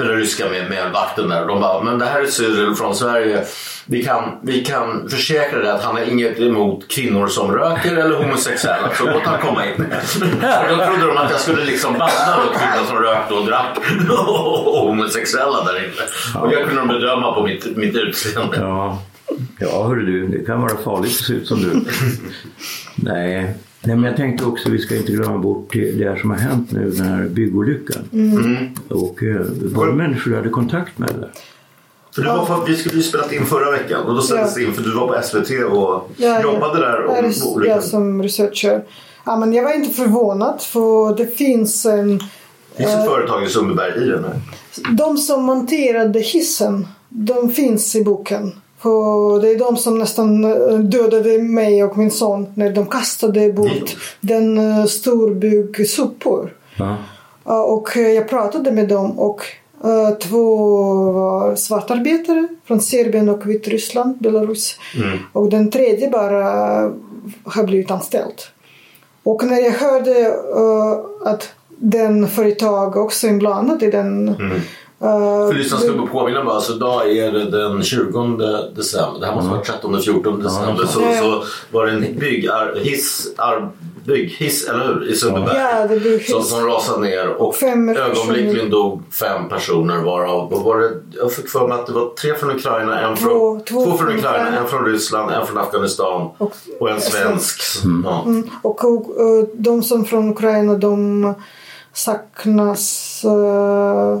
Speaker 2: eller ryska med, med vakten där. De bara, men det här är Cyril från Sverige. Vi kan, vi kan försäkra dig att han har inget emot kvinnor som röker eller homosexuella. Så låt han komma in. Då trodde de att jag skulle liksom banna kvinnor som rökte och drack och homosexuella där inne. Och jag kunde de bedöma på mitt, mitt utseende.
Speaker 4: Ja, ja hörru du, det kan vara farligt att se ut som du. Nej, Nej, men jag tänkte också, vi ska inte glömma bort det här som har hänt nu, den här byggolyckan. Mm. Och eh, var det människor du hade kontakt med där?
Speaker 2: För du var på, vi skulle ju spelat in förra veckan och då ställdes det ja. in för du var på SVT och ja, jobbade där.
Speaker 3: Om ja, jag som researcher. Ja, men jag var inte förvånad för det finns en...
Speaker 2: Finns ett äh, företag i Sundbyberg i den här?
Speaker 3: De som monterade hissen, de finns i boken. Och det är de som nästan eh, dödade mig och min son när de kastade bort den uh, storbygg sopor. Ja. Och jag pratade med dem och två var svartarbetare från Serbien och Vitryssland, Belarus. Mm. Och den tredje bara har blivit anställd. Och när jag hörde uh, att den företag också är inblandad i den mm
Speaker 2: För lyssnarna ska påminna bara, alltså idag är det den 20 december. Det här måste vara 13 14 december. Så, så var det en bygghiss, bygghiss, eller hur? I Sundbyberg.
Speaker 3: Ja,
Speaker 2: som, som rasade ner och fem ögonblickligen dog fem personer varav, var det, jag fick för mig att det var tre från Ukraina, en från, två, två, två från Ukraina, en från Ryssland, en från Afghanistan och, och en svensk.
Speaker 3: Mm. Ja. Mm. Och, och, och, de som från Ukraina de saknas uh,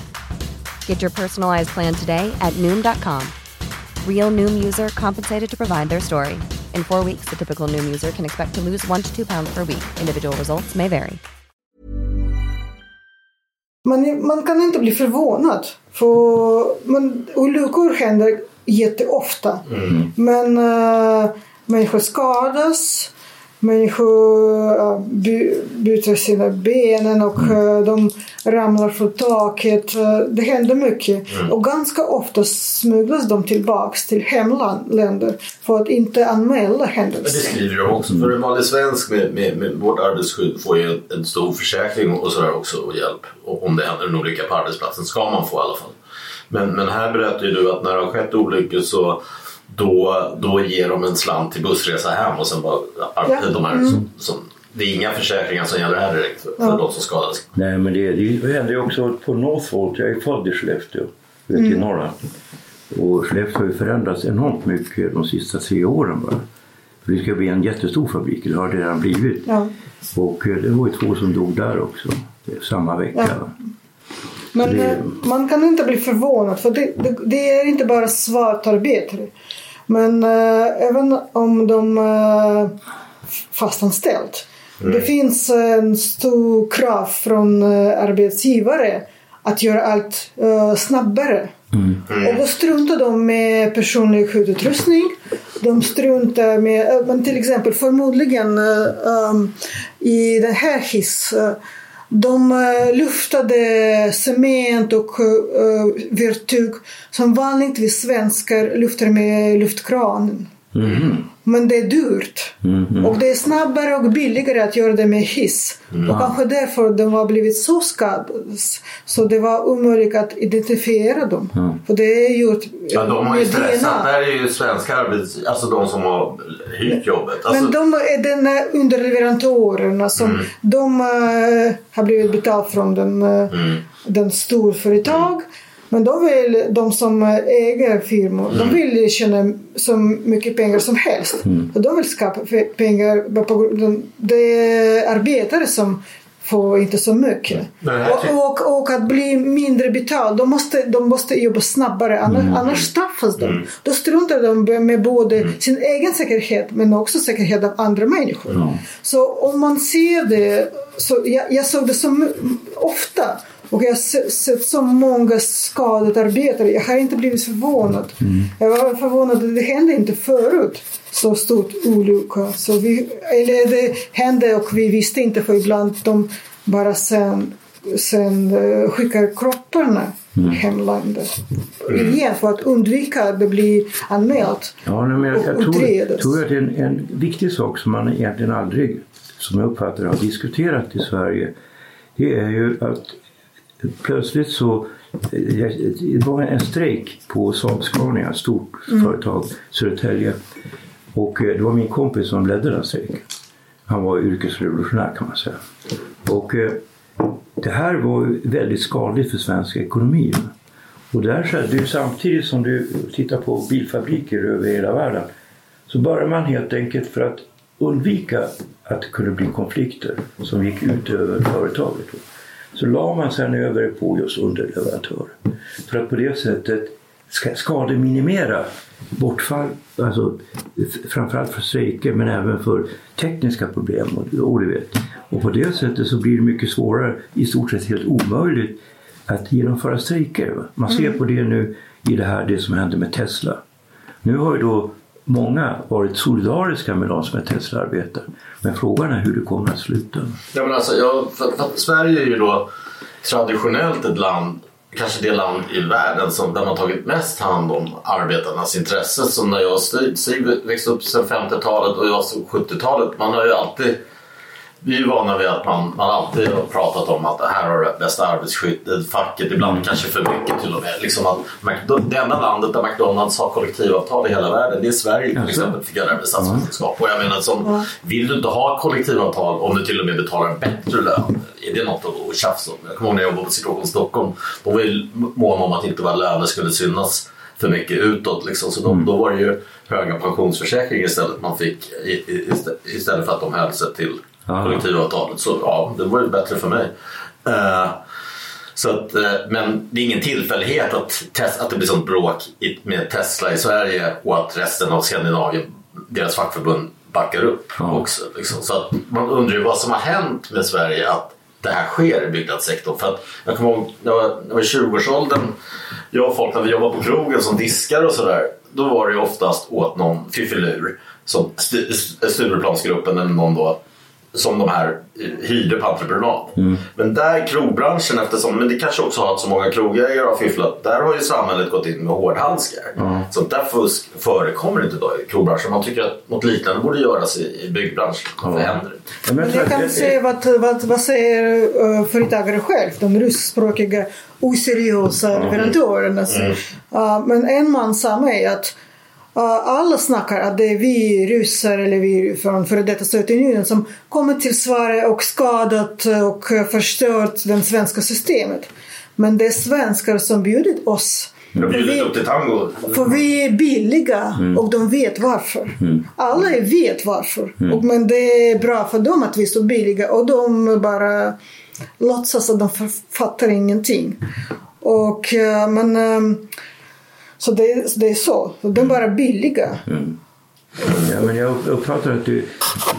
Speaker 5: Get your personalized plan today at noom.com. Real noom user compensated to provide their story. In four weeks, the typical noom user can expect to lose one to two pounds per week. Individual results may vary.
Speaker 3: Man, man kan inte bli förvånad. För man, olyckor händer jätteofta. Mm. Men uh, människor skadas människor byter sina benen och mm. de ramlar från taket. Det händer mycket. Mm. Och ganska ofta smugglas de tillbaks till hemländer för att inte anmäla händelser.
Speaker 2: Det skriver de också. För en vanlig svensk med, med, med vårt arbetsskydd får ju en stor försäkring och sådär också och hjälp. Och om det händer en olycka på arbetsplatsen ska man få i alla fall. Men, men här berättar ju du att när det har skett olyckor så då, då ger de en slant till bussresa hem och sen bara ja. de här mm. som, som, det är inga försäkringar som gäller här direkt för, ja. de som skadas.
Speaker 4: Nej men det, det händer ju också på Northvolt. Jag är född i Skellefteå, ute mm. i Norrland. Och Skellefteå har ju förändrats enormt mycket de sista tre åren bara. För det ska bli en jättestor fabrik, det har det redan blivit. Ja. Och eh, det var ju två som dog där också, samma vecka. Ja.
Speaker 3: Men det... Eh, man kan inte bli förvånad för det, det, det är inte bara svartarbetare. Men äh, även om de är äh, fastanställt. Mm. Det finns en stor krav från äh, arbetsgivare att göra allt äh, snabbare. Mm. Mm. Och då struntar de med personlig skyddsutrustning. De struntar med, men till exempel förmodligen um, i den här hiss de eh, luftade cement och eh, eh, verktyg som vanligtvis svenskar luftar med luftkranen.
Speaker 4: Mhm.
Speaker 3: Men det är dyrt. Och det är snabbare och billigare att göra det med hiss. Och kanske därför de har blivit så skadade. Så det var omöjligt att identifiera dem. För det är gjort
Speaker 2: Ja, de har ju
Speaker 3: med
Speaker 2: stressat. Det här är ju svenska arbets... Alltså de som har hyrt jobbet. Alltså,
Speaker 3: Men de är den underleverantörerna som de eh, har blivit betalt från den, uh, den storföretag. Men de vill, de som äger firmor, de vill ju tjäna så mycket pengar som helst. Och de vill skapa pengar. på grund Det är arbetare som får inte så mycket. Och, och, och att bli mindre betald. De måste, de måste jobba snabbare, annars, annars straffas de. Då struntar de med både sin egen säkerhet men också säkerhet av andra människor. Så om man ser det, så jag, jag såg det så m- ofta. Och jag har se- sett så många skadade arbetare. Jag har inte blivit förvånad. Jag var förvånad att det hände inte förut. Så stort olycka. Så vi, eller det hände och vi visste inte för ibland de bara sen, sen eh, skickar kropparna i hemlandet. Igen för att undvika att det blir anmält.
Speaker 4: Ja, men jag, jag
Speaker 3: Och
Speaker 4: tror,
Speaker 3: utredas.
Speaker 4: tror att det är en, en viktig sak som man egentligen aldrig, som jag uppfattar har diskuterat i Sverige. Det är ju att plötsligt så det var en strejk på Saab-Scania, ett stort företag, Södertälje. Och eh, det var min kompis som ledde den strejken. Han var yrkesrevolutionär kan man säga. Och eh, det här var väldigt skadligt för svensk ekonomi. Och det här skedde ju samtidigt som du tittar på bilfabriker över hela världen. Så började man helt enkelt för att undvika att det kunde bli konflikter som gick ut över företaget. Så la man sen över det på just underleverantörer. För att på det sättet ska skademinimera bortfall, alltså framförallt för strejker men även för tekniska problem. Och, och, vet. och på det sättet så blir det mycket svårare, i stort sett helt omöjligt att genomföra strejker. Man ser på det nu i det här det som hände med Tesla. Nu har ju då många varit solidariska med de som är Tesla-arbetare. Men frågan är hur det kommer att sluta.
Speaker 2: Ja, men alltså, jag, för, för Sverige är ju då traditionellt ett land, kanske det land i världen som, där man tagit mest hand om arbetarnas intressen. Som när jag Stig, växte upp sedan 50-talet och jag 70-talet. Man har ju alltid vi är ju vana vid att man, man alltid har pratat om att det här har det bästa arbetsskyddet, facket, ibland kanske för mycket till och med. Liksom att det enda landet där McDonalds har kollektivavtal i hela världen, det är Sverige till exempel, fick jag lära mig statsvetenskap. Och jag menar, som, vill du inte ha kollektivavtal om du till och med betalar en bättre lön, är det något att tjafsa om? Jag kommer ihåg när jag jobbade på Situation Stockholm, de var ju måna om att inte våra löner skulle synas för mycket utåt. Liksom. Så då, då var det ju höga pensionsförsäkringar istället man fick istället för att de höll sig till Kollektivavtalet. Så ja, det var ju bättre för mig. Eh, så att, eh, men det är ingen tillfällighet att, att det blir sånt bråk med Tesla i Sverige och att resten av Skandinavien, deras fackförbund, backar upp
Speaker 4: Ja.
Speaker 2: också. Liksom. Så att man undrar ju vad som har hänt med Sverige att det här sker i byggnadssektorn. För att jag kommer ihåg när jag var, i 20-årsåldern, jag och folk när vi jobbade på krogen som diskar och sådär, då var det ju oftast åt någon fiffilur som Stu- Stureplansgruppen eller någon då som de här eh, hyrde på entreprenad. Men där krogbranschen, eftersom men det kanske också har att så många krogägare har fifflat, där har ju samhället gått in med hårdhandskar. Sånt där fusk förekommer inte idag i krogbranschen. Man tycker att något liknande borde göras i, i byggbranschen. Varför händer det
Speaker 4: men
Speaker 3: jag kan
Speaker 4: det-
Speaker 3: säga vad, vad, vad säger uh, företagare själv, de ryskspråkiga oseriösa leverantörerna. säger. Uh, men en man sa mig att alla snackar att det är vi ryssar eller vi från före detta Sovjetunionen som kommit till Sverige och skadat och förstört det svenska systemet. Men det är svenskar som bjudit oss.
Speaker 2: Jag har bjudit upp till tango.
Speaker 3: För vi är billiga och de vet varför. Alla vet varför. Och, men det är bra för dem att vi är så billiga och de bara låtsas att de fattar ingenting. Och, eh, men, ehm, så det, det är så. De är bara billiga.
Speaker 4: Ja, men jag uppfattar att du,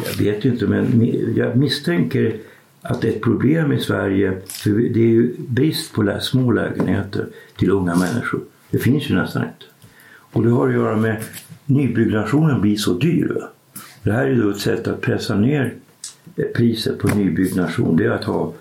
Speaker 4: jag vet ju inte, men jag misstänker att det är ett problem i Sverige. För det är ju brist på små lägenheter till unga människor. Det finns ju nästan inte. Och det har att göra med nybyggnationen blir så dyr. Va? Det här är då ett sätt att pressa ner eh, priset på nybyggnation. Det är att ha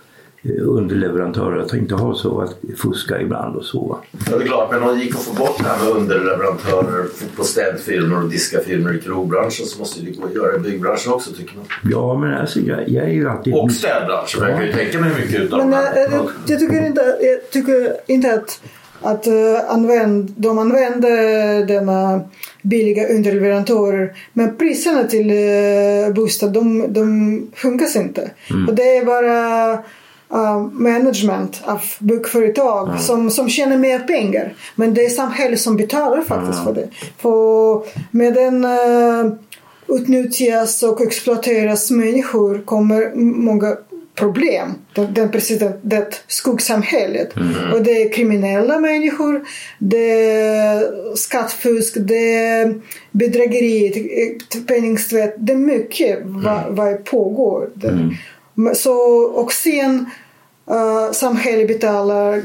Speaker 4: underleverantörer att inte ha så att fuska ibland och så.
Speaker 2: Ja, det är klart, men om det gick att få bort det här med underleverantörer på städfirmor och diskafirmor i krogbranschen så måste det gå att göra i byggbranschen också tycker man.
Speaker 4: Ja, men alltså jag, jag är ju alltid...
Speaker 2: Och städbranschen, men jag kan ju tänka mig mycket utav
Speaker 3: Men jag,
Speaker 2: här.
Speaker 3: jag, jag, tycker inte, jag tycker inte att, att uh, använd, de använder denna billiga underleverantörer men priserna till uh, bostad de, de sjunkas inte. Och det är bara uh, management av byggföretag som, som tjänar mer pengar. Men det är samhället som betalar faktiskt för det. För med den uh, utnyttjas och exploateras människor kommer många problem. Den, den precis det, det skuggsamhället. Och det är kriminella människor, det är skattfusk, det är bedrägeri, t- penningstvätt. Det är mycket vad, vad pågår. Men Så, och sen uh, samhället betalar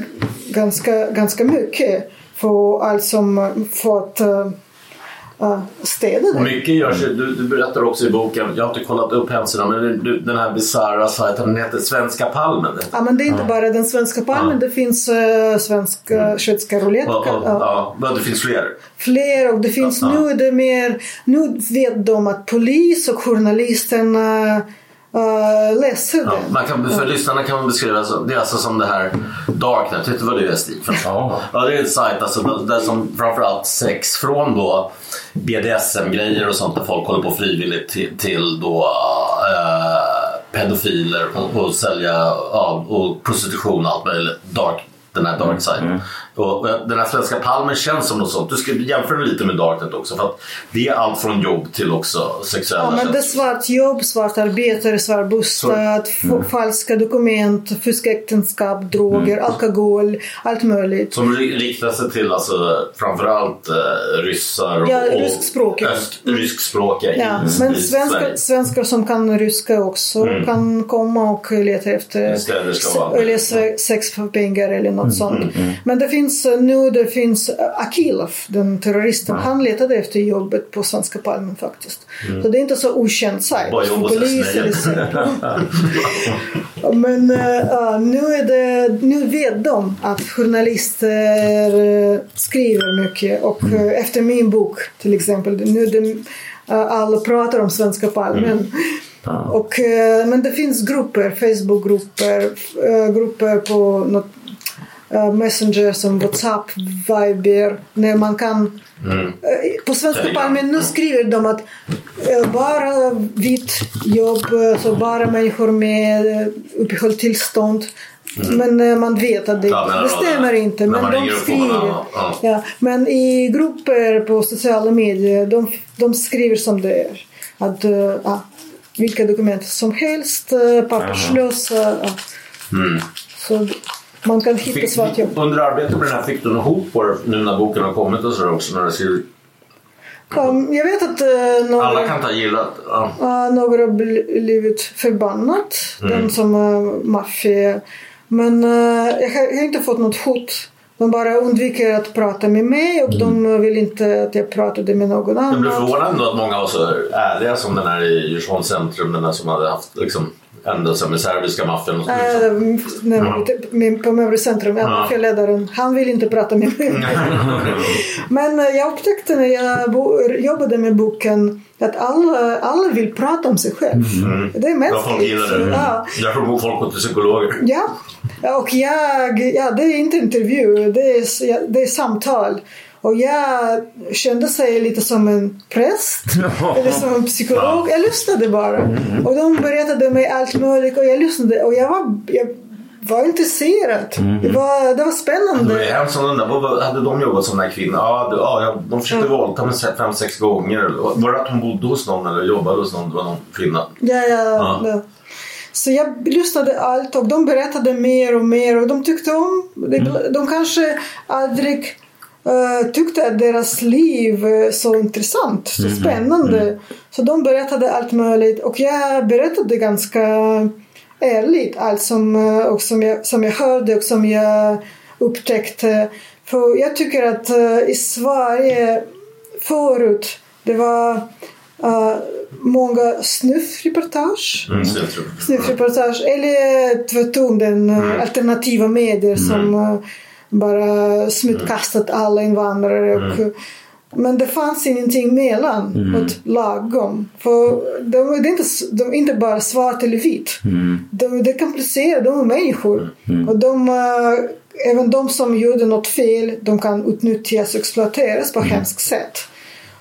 Speaker 3: ganska, ganska mycket för allt som för att uh, städa det.
Speaker 2: mycket görs ju, du, du berättar också i boken, jag har inte kollat upp hemsidan, men du, den här bisarra sajten, den heter Svenska Palmen.
Speaker 3: Ja, men det är inte bara den svenska palmen, det finns uh, svenska schweiziska roulette. Ja.
Speaker 2: det finns fler.
Speaker 3: Fler och det finns nu det mer, nu vet de att polis och journalisterna uh, läser
Speaker 2: Ja, man kan, för lyssnarna kan man beskriva så, det är alltså som det här Darknet, vet du vad det är Stig?
Speaker 4: Ja.
Speaker 2: Ja, det är en sajt alltså, där- där som framförallt sex från då BDSM-grejer och sånt där folk håller på frivilligt till, till då eh, pedofiler och, och sälja ja, och prostitution och allt möjligt. Dark, den här dark side. Och den här svenska palmen känns som något sånt. Du ska jämföra lite med Darknet också för att det är allt från jobb till också sexuella
Speaker 3: Ja, men det är svart jobb, svart arbetare, svart bostad, f- falska dokument, fuskäktenskap, droger, alkohol, allt möjligt.
Speaker 2: Som ri- riktar sig till alltså, framförallt eh, ryssar och,
Speaker 3: Ja,
Speaker 2: och
Speaker 3: ryskspråkiga.
Speaker 2: öst, ryskspråkiga i,
Speaker 3: Ja, men svenskar, svenskar som kan ryska också kan komma och leta efter eller se- sex för pengar eller något sånt. Men det finns eh, nu det finns eh, Akilov, den terroristen, han letade efter jobbet på Svenska Palmen faktiskt. Så det är inte så okänd sajt. Polis eller så. (laughs) Men uh, nu, är det, nu vet de att journalister skriver mycket och eh, efter min bok till exempel, nu eh, alla pratar om Svenska Palmen. Och, eh, men det finns grupper, Facebookgrupper, grupper på något, Messenger som WhatsApp, Viber, när man kan Eh, På Svenska. Palmen nu skriver de att eh, bara vitt jobb, eh, så bara människor med eh, uppehållstillstånd. Men eh, man vet att det,
Speaker 2: Ja, men
Speaker 3: det stämmer inte.
Speaker 2: när
Speaker 3: Men de skriver.
Speaker 2: ja.
Speaker 3: Ja, men i grupper på sociala medier, de, de skriver som det är. Att eh, ja, vilka dokument som helst, uh, papperslösa.
Speaker 2: Mm.
Speaker 3: Så man kan hitta
Speaker 2: Fick,
Speaker 3: svart jobb.
Speaker 2: under arbetet med den här fick du något hot på det nu när boken har kommit och sådär också? När du skriver,
Speaker 3: Um, jag vet att uh, några...
Speaker 2: alla kan ha gillat ja.
Speaker 3: Ja, några har bl- blivit förbannat.
Speaker 2: Mm.
Speaker 3: De som är maffia. Men eh, jag, har, jag har inte fått något hot. De bara undviker att prata med mig och de vill inte att jag pratade med någon annan.
Speaker 2: förvånad ändå att många var så ärliga som den här i Djursholms centrum. Den där som hade haft liksom, ända sedan med serbiska maffian. så.
Speaker 3: Äh, nej, med- på Möbelcentrum, centrum, ja, maffialedaren, han vill inte prata med mig. (laughs) Men eh, jag upptäckte när jag jobbade med boken att alla, alla vill prata om sig själv. Det är
Speaker 2: Mm. Ja, folk
Speaker 3: mänskligt.
Speaker 2: det.
Speaker 3: Ja.
Speaker 2: Därför går folk till psykologer.
Speaker 3: Ja, och jag, ja, det är inte intervju, det är, det är samtal. Och jag kände sig lite som en präst (laughs) eller som en psykolog. Jag lyssnade bara. Och de berättade mig allt möjligt och jag lyssnade och jag var, jag var intresserad. Det, var, det var
Speaker 2: Det var
Speaker 3: spännande.
Speaker 2: som. Vad- vad- Hade de jobbat som den här kvinnan? Ja, det- ja, de försökte våldta mig fem, sex gånger. Var det att hon bodde hos någon eller jobbade hos någon? Det var någon kvinna.
Speaker 3: Ja, ja,
Speaker 2: Ja.
Speaker 3: ja. Så jag lyssnade allt och de berättade mer och mer och de tyckte om. De, de kanske aldrig tyckte att deras liv är så intressant, så spännande. Så de berättade allt möjligt och jag berättade ganska ärligt allt som, eh, och som, jag, som jag hörde och som jag upptäckte. För jag tycker att eh, i Sverige förut det var uh, många snuffreportage.
Speaker 2: Mm.
Speaker 3: Snuffreportage eller tvärtom den uh, alternativa medier som uh, bara smutskastat alla invandrare. Och, men det fanns ingenting mellan
Speaker 4: Mm.
Speaker 3: åt lagom. För de, det är inte, de är inte bara svart eller vit.
Speaker 4: Mm.
Speaker 3: De, det är komplicerat, de är människor. Och de, eh, även de som gjorde något fel, de kan utnyttjas och exploateras på hemskt sätt.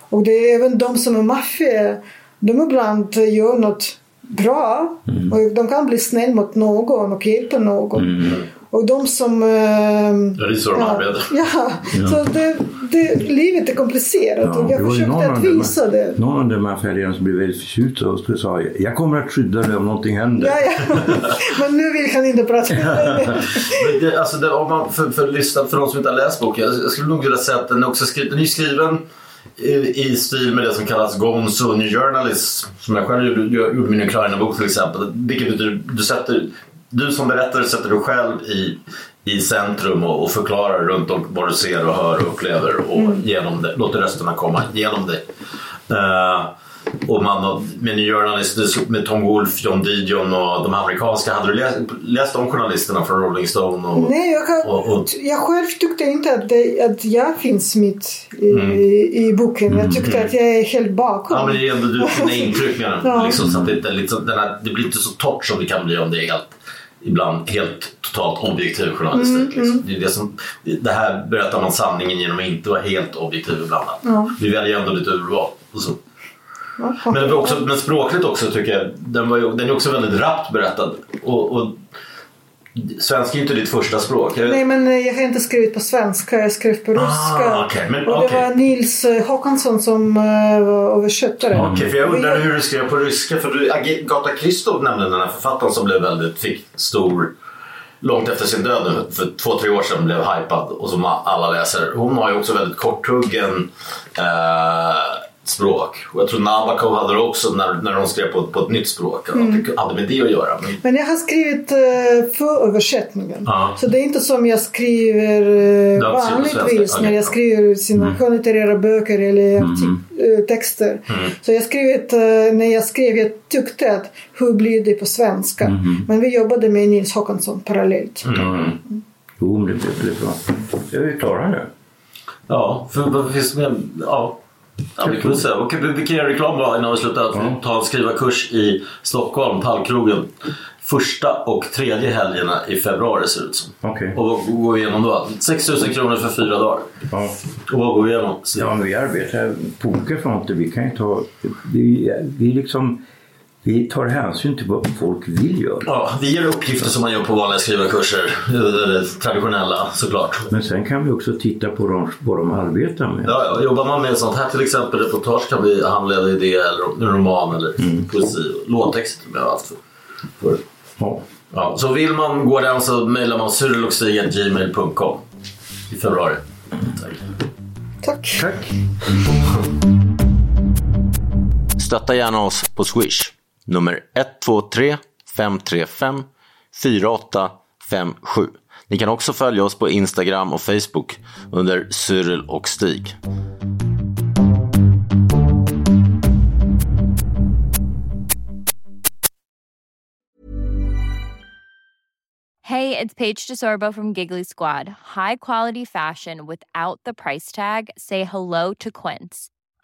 Speaker 3: Och det är även de som är maffia, de ibland gör något bra. Och de kan bli snäll mot någon och hjälpa någon. Och de som... ehm,
Speaker 2: Ja, det är så de arbetar. (laughs)
Speaker 3: Ja, så det, det, livet är komplicerat och jag försökte
Speaker 4: någon
Speaker 3: att visa det.
Speaker 4: Någon av de här fälgarna som blev väldigt förtjust och så sa jag kommer att skydda dig om någonting händer.
Speaker 3: Ja, ja. (laughs) Men nu vill han inte prata (laughs) med mig.
Speaker 2: Det, alltså det, om man, för, för, lyssna, för de som inte har läst boken, jag, jag skulle nog vilja säga att den är, också skri, den är skriven i, i stil med det som kallas Gonzo New Journalism. Som jag själv gjorde, gjorde min Ukraina-bok till exempel. Vilket betyder, du, sätter, du som berättare sätter dig själv i, i centrum och, och förklarar runt om vad du ser och hör och upplever och genom det, låter rösterna komma genom dig. Och man har, med New Journalist, med Tom Wolfe, John Didion och de amerikanska. Hade du läst, läst de journalisterna från Rolling Stone? Och,
Speaker 3: Nej, jag, kan,
Speaker 2: och, och,
Speaker 3: jag själv tyckte inte att, det, att jag finns mitt i, i boken. Jag tyckte att jag är helt bakom.
Speaker 2: ja, men det är ändå du, dina intryck med den.
Speaker 3: Ja.
Speaker 2: Liksom, så att det, inte, liksom, den här, det blir inte så torrt som det kan bli om det är helt ibland helt totalt objektiv journalistik. liksom. Det, är det, som, det här berättar man sanningen genom att inte vara helt objektiv ibland. Vi väljer ändå lite urval. Och så. Men, också, men språkligt också tycker jag, den, var ju, den är också väldigt rappt berättad. Och, och, svenska är ju inte ditt första språk. Jag,
Speaker 3: Nej, men eh, jag har inte skrivit på svenska. Jag skrev på ryska.
Speaker 2: Ah, okej, men
Speaker 3: och det var Nils eh, Håkansson som eh, var översättare.
Speaker 2: Okej, för jag undrar hur du skrev på ryska. För du, Agata Christov nämligen den här författaren som blev väldigt, fick stor långt efter sin död för två, tre år sedan blev hypad och som alla läser. Hon har ju också väldigt korthuggen eh, språk. Och jag tror Nabokov hade det också när, när de skrev på, på ett nytt språk. Mm. Det hade med det att göra. Men,
Speaker 3: Men jag har skrivit uh, för översättningen.
Speaker 2: Ja.
Speaker 3: Så det är inte som jag skriver uh,
Speaker 2: på
Speaker 3: vanligtvis
Speaker 2: svenska?
Speaker 3: när jag skriver sina skönlitterära böcker eller artik- eh, texter.
Speaker 2: Mm.
Speaker 3: Så jag skrivit, uh, när jag skrev, jag tyckte att hur blir det på svenska? Men vi jobbade med Nils Håkansson parallellt.
Speaker 2: Mm.
Speaker 4: Jo, men det blev väldigt bra. Jag är vi klara nu.
Speaker 2: ja, för vad finns det mer? Ja. Ja, vi kan väl säga. Okej, vi- vi kan göra reklam bara innan vi slutar. Att ta en skrivarkurs i Stockholm, Pallkrogen. Första och tredje helgerna i februari ser det ut som.
Speaker 4: Okej.
Speaker 2: Och vad går vi igenom då? 6 000 kronor för fyra dagar.
Speaker 4: Ja.
Speaker 2: Och vad går vi igenom?
Speaker 4: Ja, vi arbetar på olika fronter. Vi kan ju ta... Vi, vi liksom... Vi tar hänsyn till vad folk vill göra.
Speaker 2: Ja, vi ger uppgifter som man gör på vanliga skrivarkurser. eh, Traditionella såklart.
Speaker 4: Men sen kan vi också titta på dem, vad de arbetar med.
Speaker 2: Ja, ja, jobbar man med sånt här till exempel reportage kan vi handleda idé eller en roman eller poesi. Låttext med allt för, för.
Speaker 4: Ja.
Speaker 2: Ja, så vill man gå den så mejlar man cyrilochstig.gmail.com i februari. Tack.
Speaker 3: Tack.
Speaker 4: Tack.
Speaker 6: Stötta gärna oss på Swish. Nummer 123 535 4857. Ni kan också följa oss på Instagram och Facebook under Cyril och Stig.
Speaker 7: Hej, det är Paige DeSorbo från Giggly Squad. High quality fashion without the price tag. Say hello to Quince.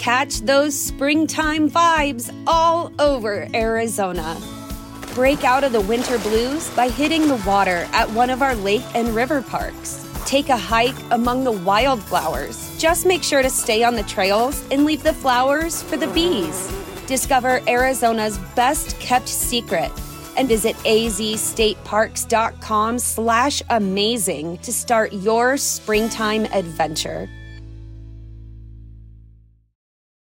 Speaker 8: Catch those springtime vibes all over Arizona. Break out of the winter blues by hitting the water at one of our lake and river parks. Take a hike among the wildflowers. Just make sure to stay on the trails and leave the flowers for the bees. Discover Arizona's best kept secret and visit azstateparks.com slash amazing to start your springtime adventure.